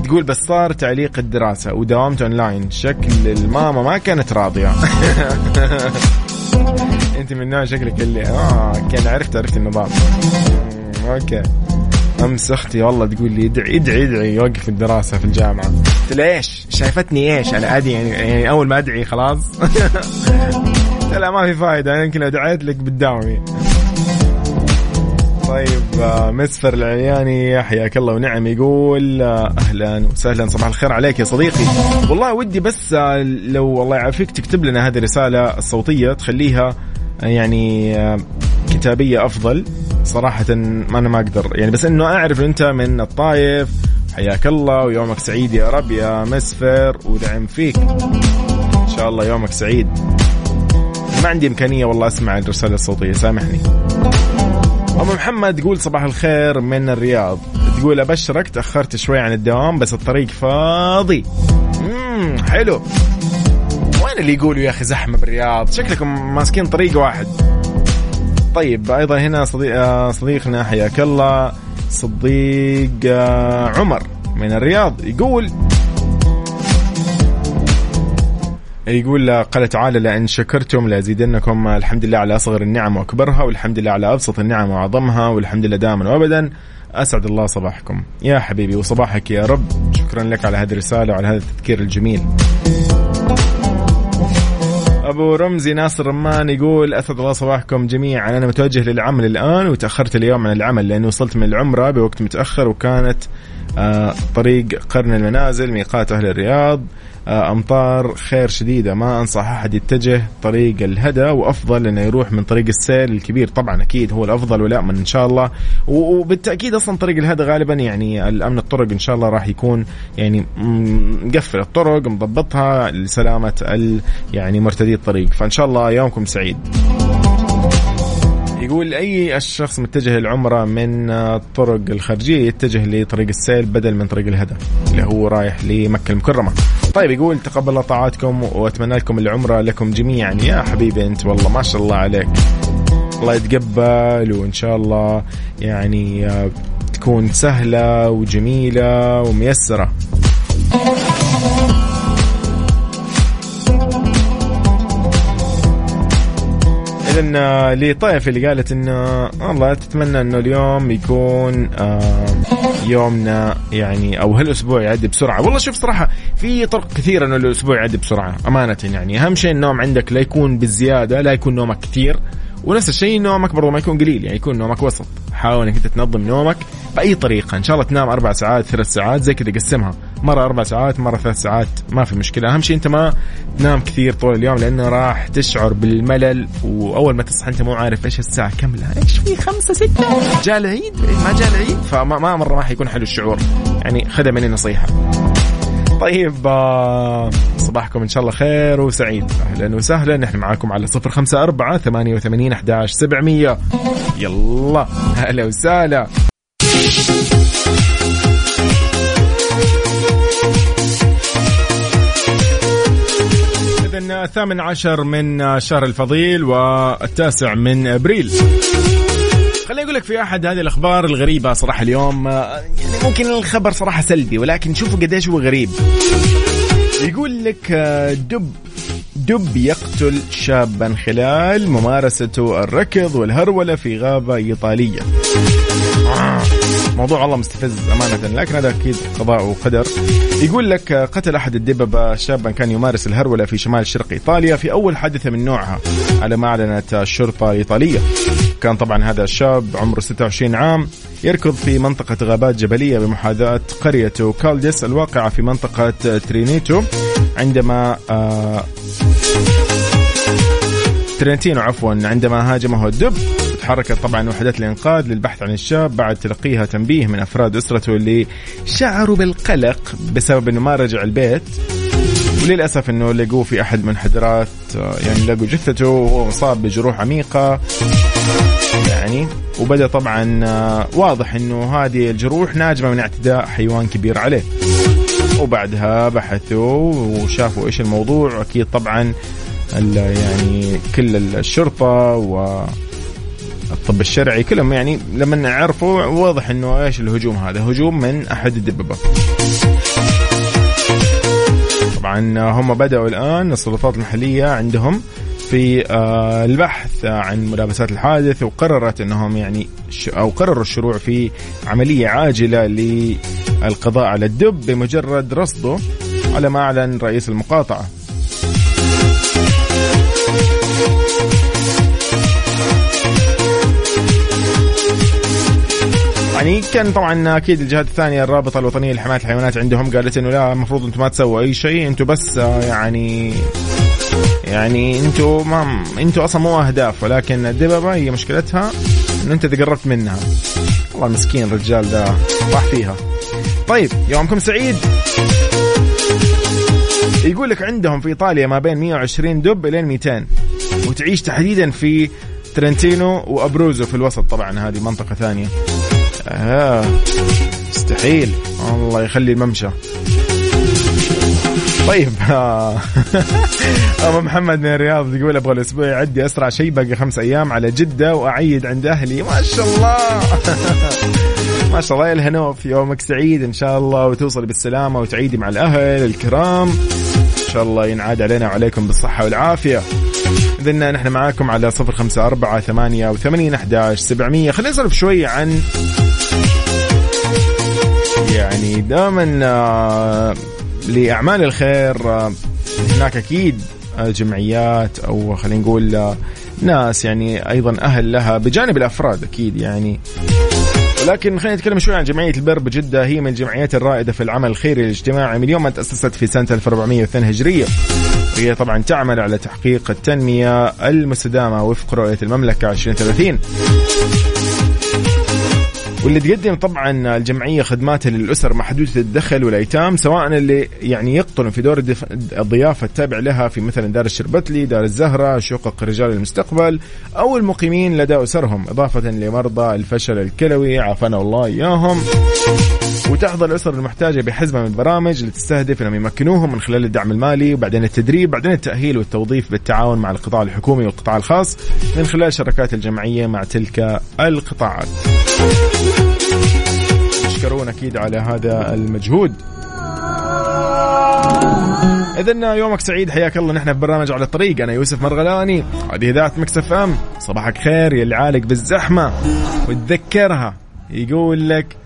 تقول بس صار تعليق الدراسة وداومت أونلاين. شكل الماما ما كانت راضية. [laughs] أنت من نوع شكلك اللي آه كان عرفت عرفت النظام أوكي. أمس أختي والله تقول لي ادعي ادعي ادعي يوقف الدراسة في الجامعة. قلت إيش؟ شايفتني إيش؟ أنا ادعي يعني, يعني أول ما أدعي خلاص. [laughs] لا ما في فايدة. يمكن لو دعيت لك بتداومي طيب آه، مسفر العياني حياك الله ونعم يقول آه، أهلا وسهلا صباح الخير عليك يا صديقي. والله ودي بس آه، لو والله يعافيك تكتب لنا هذه الرسالة الصوتية تخليها يعني كتابية أفضل صراحة ما أنا ما أقدر يعني بس إنه أعرف إنت من الطايف حياك الله ويومك سعيد يا رب يا مسفر ودعم فيك. إن شاء الله يومك سعيد. ما عندي إمكانية والله أسمع الرسالة الصوتية سامحني. ام محمد تقول صباح الخير من الرياض. تقول أبشرك تأخرت شوي عن الدوام بس الطريق فاضي. امم حلو. وين اللي يقولوا يا أخي زحمة بالرياض؟ شكلكم ماسكين طريق واحد. طيب أيضا هنا صديق آه، صديقنا حياك الله صديق آه، عمر من الرياض يقول يقول قال تعالى لئن شكرتم لأزيدنكم الحمد لله على أصغر النعم وأكبرها والحمد لله على أبسط النعم وأعظمها والحمد لله دائما وابدا. أسعد الله صباحكم. يا حبيبي وصباحك يا رب. شكرا لك على هذه الرسالة وعلى هذا التذكير الجميل. أبو رمزي ناصر رمان يقول أسعد الله صباحكم جميعا. أنا متوجه للعمل الآن وتأخرت اليوم عن العمل لأنه وصلت من العمرة بوقت متأخر وكانت آه طريق قرن المنازل ميقات أهل الرياض. أمطار خير شديده ما انصح أحد يتجه طريق الهدى وأفضل إنه يروح من طريق السيل الكبير. طبعا أكيد هو الأفضل والامن إن شاء الله. وبالتأكيد أصلا طريق الهدى غالبا يعني الأمن الطرق إن شاء الله راح يكون يعني مقفل الطرق مضبطها لسلامة يعني مرتدي الطريق. فإن شاء الله يومكم سعيد. يقول أي الشخص متجه العمرة من الطرق الخارجية يتجه لطريق السيل بدل من طريق الهدى اللي هو رايح لمكة المكرمة. طيب يقول تقبل طاعاتكم وأتمنى لكم العمرة لكم جميعا يا حبيبي أنت والله ما شاء الله عليك. الله يتقبل وإن شاء الله يعني تكون سهلة وجميلة وميسرة. آه، لطيف اللي قالت إنه والله تتمنى إنه اليوم يكون آه، يومنا يعني أو هالأسبوع يعدي بسرعة. والله شوف صراحة في طرق كثيرة إنه الأسبوع يعدي بسرعة أمانة يعني. أهم شيء النوم عندك لا يكون بالزيادة لا يكون نومك كثير. ونفس الشيء نومك برضو ما يكون قليل يعني يكون نومك وسط. حاول إنك أنت تنظم نومك. بأي طريقة. إن شاء الله تنام أربع ساعات ثلاث ساعات زي كذا قسمها. مرة أربع ساعات مرة ثلاث ساعات ما في مشكلة. أهم شيء أنت ما تنام كثير طول اليوم لأنه راح تشعر بالملل وأول ما تصحى أنت مو عارف إيش الساعة كم لا إيش في خمسة ستة؟ جاء العيد؟ ما جاء العيد؟ فما ما مرة ما حيكون حلو الشعور. يعني خذها مني نصيحة. طيب آه، صباحكم إن شاء الله خير وسعيد. أهلا وسهلا. نحن معاكم على صفر خمسة أربعة ثمانية وثمانين أحداش سبعمية. يلا هلا وسهلا. الثامن عشر من شهر الفضيل والتاسع من أبريل. خليني أقول لك في أحد هذه الأخبار الغريبة صراحة اليوم. ممكن الخبر صراحة سلبي ولكن شوفوا قديش هو غريب. يقول لك آه، دب دب يقتل شابا خلال ممارسته الركض والهرولة في غابة إيطالية. موضوع والله مستفز أمانة لكن هذا أكيد قضاء وقدر. يقول لك قتل أحد الدببة شابا كان يمارس الهرولة في شمال شرق إيطاليا في أول حادثة من نوعها على ما أعلنت الشرطة الإيطالية. كان طبعا هذا الشاب عمره 26 عام يركض في منطقة غابات جبلية بمحاذاة قرية كالديس الواقعة في منطقة ترينيتو عندما آه ترنتينو عفوا عندما هاجمه الدب. تحركت طبعا وحدات الإنقاذ للبحث عن الشاب بعد تلقيها تنبيه من أفراد أسرته اللي شعروا بالقلق بسبب إنه ما رجع البيت. وللأسف إنه لقوه في أحد منحدرات آه، يعني لقوا جثته وهو مصاب بجروح عميقة. يعني وبدأ طبعا آه، واضح إنه هذه الجروح ناجمة من اعتداء حيوان كبير عليه. وبعدها بحثوا وشافوا إيش الموضوع. أكيد طبعا يعني كل الشرطة و الطب الشرعي كلهم يعني لما عرفوا واضح إنه إيش الهجوم هذا. هجوم من أحد الدببه طبعا هم بدأوا الآن السلطات المحلية عندهم في آه، البحث عن ملابسات الحادث وقررت إنهم يعني أو قرروا الشروع في عملية عاجلة للقضاء على الدب بمجرد رصده على ما اعلن رئيس المقاطعة. يعني كان طبعا أكيد الجهات الثانية الرابطة الوطنية لحماية الحيوانات عندهم قالت إنه لا المفروض أنتم ما تسووا أي شيء أنتم بس آه، يعني يعني أنتم ما أنتم أصلا مو اهداف ولكن الدببة هي مشكلتها انه انت اذا قربت منها. والله مسكين الرجال ده راح فيها. طيب يومكم سعيد. يقول لك عندهم في إيطاليا ما بين 120 دب إلين 200 وتعيش تحديدا في ترنتينو وأبروزو في الوسط. طبعا هذه منطقة ثانية. آه مستحيل. الله يخلي الممشى. طيب. [laughs] أبو محمد من الرياض يقول أبغى الأسبوع يعدي أسرع شيء باقي خمس أيام على جدة وأعيد عند أهلي. ما شاء الله. [laughs] ما شاء الله. يا الهنوف يومك سعيد إن شاء الله وتوصل بالسلامة وتعيدي مع الأهل الكرام. إن شاء الله ينعاد علينا وعليكم بالصحة والعافية. إذن نحن معاكم على صفر خمسة أربعة ثمانية وثمانين أحداش سبعمية. خلينا نسولف شوي عن يعني دائما لأعمال الخير. هناك أكيد آه، جمعيات أو خلينا نقول ناس يعني أيضا أهل لها بجانب الأفراد أكيد يعني. ولكن خلينا نتكلم شوي عن جمعية البر بجدة هي من الجمعيات الرائدة في العمل الخيري الاجتماعي من يوم ما تأسست في سنة 1402 هجرية. وهي طبعا تعمل على تحقيق التنمية المستدامة وفق رؤية المملكة 2030 واللي تقدم طبعا الجمعية خدماتها للأسر محدودة الدخل والأيتام سواء اللي يعني يقطنوا في دور الضيافة التابع لها في مثلا دار الشربتلي، دار الزهرة، شقق رجال المستقبل أو المقيمين لدى أسرهم إضافة لمرضى الفشل الكلوي عافانا الله إياهم. وتحظى الأسر المحتاجة بحزمة من البرامج اللي تستهدف إنهم يمكنوهم من خلال الدعم المالي وبعدين التدريب بعدين التأهيل والتوظيف بالتعاون مع القطاع الحكومي والقطاع الخاص من خلال شراكات الجمعية مع تلك القطاعات. يشكرون أكيد على هذا المجهود. إذن يومك سعيد حياك الله. نحن في برنامج على الطريق. أنا يوسف مرغلاني. هذه إذاعة مكسف أم. صباحك خير يا اللي عالق بالزحمة. وتذكرها. يقول لك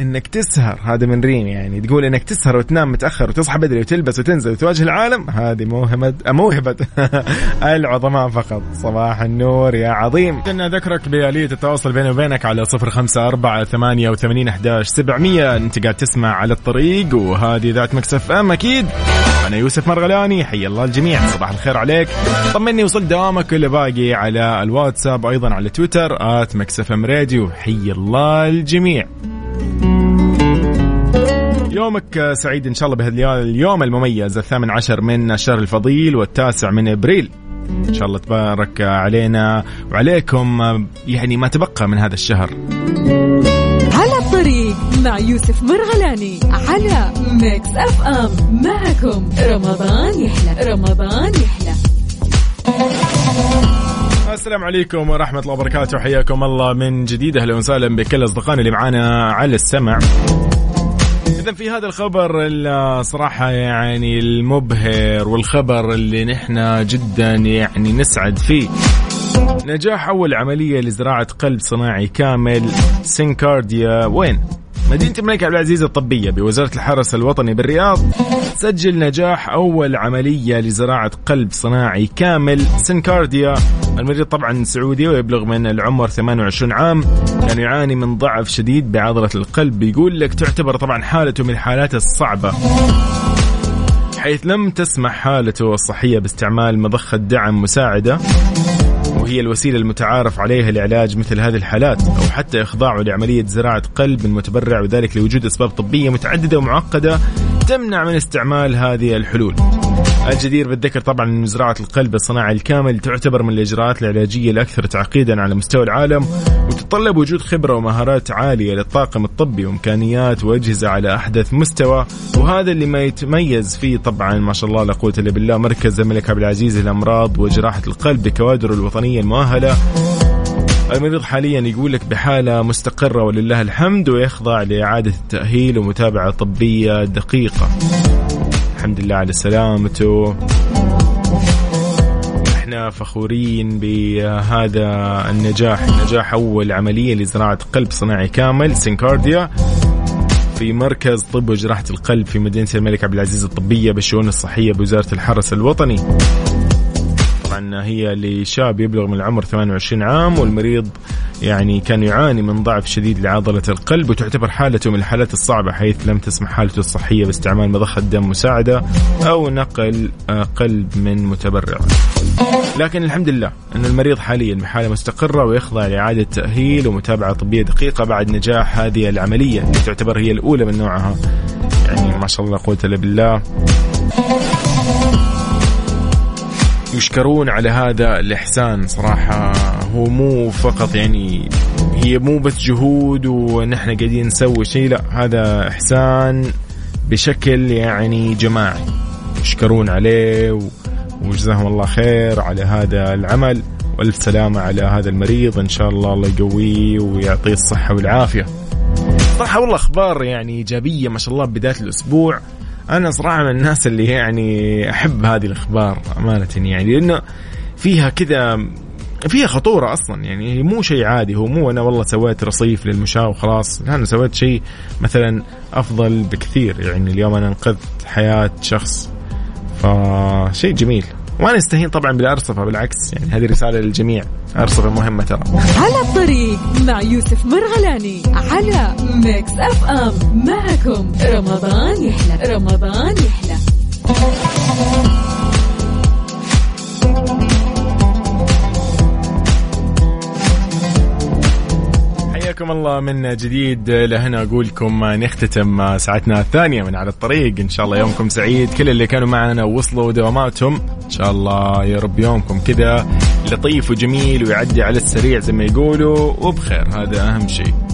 إنك تسهر. هذا من ريم يعني. تقول إنك تسهر وتنام متأخر وتصحى بدري وتلبس وتنزل وتواجه العالم؟ هذه موهبه موهبة [laughs] العظماء فقط. صباح النور يا عظيم. خلينا أذكرك بآلية التواصل بيني وبينك على صفر خمسة أربعة ثمانية وثمانين أحداش سبعمية. أنت قاعد تسمع على الطريق وهذه ذات Mix FM أكيد. أنا يوسف مرغلاني حي الله الجميع. صباح الخير عليك. طمني وصل دوامك اللي باقي على الواتساب أيضا على تويتر at Mix FM Radio. حي الله الجميع. يومك سعيد إن شاء الله بهذا اليوم المميز الثامن عشر من الشهر الفضيل والتاسع من إبريل. إن شاء الله تبارك علينا وعليكم يعني ما تبقى من هذا الشهر. على الطريق مع يوسف مرغلاني على Mix FM. معكم رمضان يحلى رمضان يحلى. السلام عليكم ورحمة الله وبركاته. حياكم الله من جديد. أهلا وسهلا بكل أصدقائنا اللي معانا على السمع. إذا في هذا الخبر الصراحة يعني المبهر والخبر اللي نحن جدا يعني نسعد فيه. نجاح أول عملية لزراعة قلب صناعي كامل سينكارديا. وين؟ مدينة الملك عبد العزيز الطبية بوزارة الحرس الوطني بالرياض تسجل نجاح أول عملية لزراعة قلب صناعي كامل سنكارديا المريض طبعا سعودي ويبلغ من العمر 28 عام. كان يعاني من ضعف شديد بعضلة القلب. بيقول لك تعتبر طبعا حالته من الحالات الصعبة. حيث لم تسمح حالته الصحية باستعمال مضخة دعم مساعدة. وهي الوسيلة المتعارف عليها لعلاج مثل هذه الحالات أو حتى إخضاعه لعملية زراعة قلب متبرع وذلك لوجود أسباب طبية متعددة ومعقدة تمنع من استعمال هذه الحلول. الجدير بالذكر طبعا إن زراعة القلب الصناعي الكامل تعتبر من الإجراءات العلاجيه الأكثر تعقيدا على مستوى العالم وتتطلب وجود خبرة ومهارات عالية للطاقم الطبي وإمكانيات وأجهزة على أحدث مستوى وهذا اللي ما يتميز فيه طبعا ما شاء الله لا قوة إلا بالله مركز الملك عبد العزيز للأمراض وجراحة القلب بكوادره الوطنية المؤهلة. المريض حاليا يقول لك بحالة مستقرة ولله الحمد ويخضع لإعادة التأهيل ومتابعة طبية دقيقة. الحمد لله على سلامته. إحنا فخورين بهذا النجاح، نجاح أول عملية لزراعة قلب صناعي كامل سينكارديا في مركز طب وجراحة القلب في مدينة الملك عبد العزيز الطبية بالشؤون الصحية بوزارة الحرس الوطني. هي لشاب يبلغ من العمر 28 عام والمريض يعني كان يعاني من ضعف شديد لعضلة القلب وتعتبر حالته من الحالات الصعبة حيث لم تسمح حالته الصحية باستعمال مضخة دم مساعدة أو نقل قلب من متبرع. لكن الحمد لله أن المريض حاليا بحالة مستقرة ويخضع لإعادة تأهيل ومتابعة طبية دقيقة بعد نجاح هذه العملية اللي تعتبر هي الأولى من نوعها. يعني ما شاء الله قوة إلا بالله. يشكرون على هذا الإحسان. صراحة هو مو فقط يعني هي مو بس جهود ونحن قاعدين نسوي شيء لا هذا إحسان بشكل يعني جماعي. يشكرون عليه وجزاهم الله خير على هذا العمل. وألف سلامة على هذا المريض. إن شاء الله الله يقويه ويعطيه الصحة والعافية. صراحة والله أخبار يعني إيجابية ما شاء الله بداية الأسبوع. أنا صراحة من الناس اللي يعني أحب هذه الأخبار أمانة يعني لأنه فيها كذا فيها خطورة أصلا يعني مو شيء عادي هو مو أنا والله سويت رصيف للمشاة وخلاص لا أنا سويت شيء مثلا أفضل بكثير يعني اليوم أنا أنقذت حياة شخص فشيء جميل. وأنا استهين طبعا بالأرصفة بالعكس يعني هذه رسالة للجميع. أرصفة مهمة ترى. على الطريق مع يوسف مرغلاني على Mix FM. معكم رمضان يحلى رمضان يحلى. حياكم الله من جديد لهنا أقول لكم نختتم ساعتنا الثانية من على الطريق. إن شاء الله يومكم سعيد. كل اللي كانوا معنا ووصلوا دواماتهم. إن شاء الله يا رب يومكم كذا لطيف وجميل ويعدي على السريع زي ما يقولوا. وبخير. هذا أهم شيء.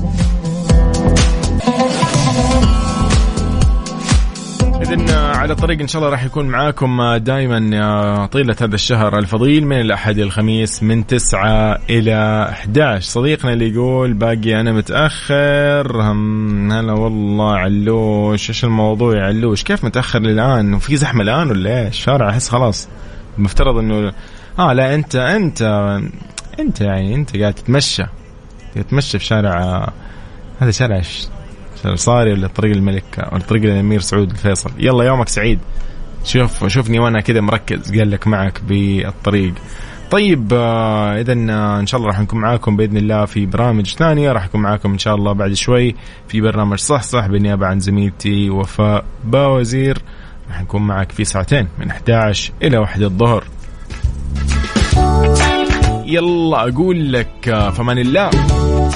إذن على الطريق إن شاء الله راح يكون معاكم دائما طيلة هذا الشهر الفضيل من الأحد إلى الخميس من 9 إلى 11 صديقنا اللي يقول باقي أنا متأخر. هم هلا والله علوش. إيش الموضوع يا علوش؟ كيف متأخر للآن وفي زحمة الآن ولا إيش؟ الشارع أحس خلاص. المفترض إنه آه لا أنت أنت أنت يعني أنت قاعد تتمشى. تتمشى في شارع هذا شارع صاري ولا طريق الملك ولا طريق الأمير سعود الفيصل. يلا يومك سعيد. شوف شوفني وأنا كذا مركز قال لك معك بالطريق. طيب آه، اذا آه، إن شاء الله راح نكون معاكم بإذن الله في برامج ثانية. راح أكون معاكم إن شاء الله بعد شوي في برنامج صح صح بالنيابة عن زميلتي وفاء باوزير. راح نكون معك في ساعتين من 11 إلى 1 الظهر. يلا أقول لك آه، فمان الله.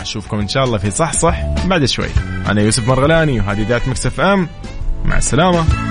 اشوفكم إن شاء الله في صح صح بعد شوي. أنا يوسف مرغلاني وهذه ذات مكسف إم. مع السلامة.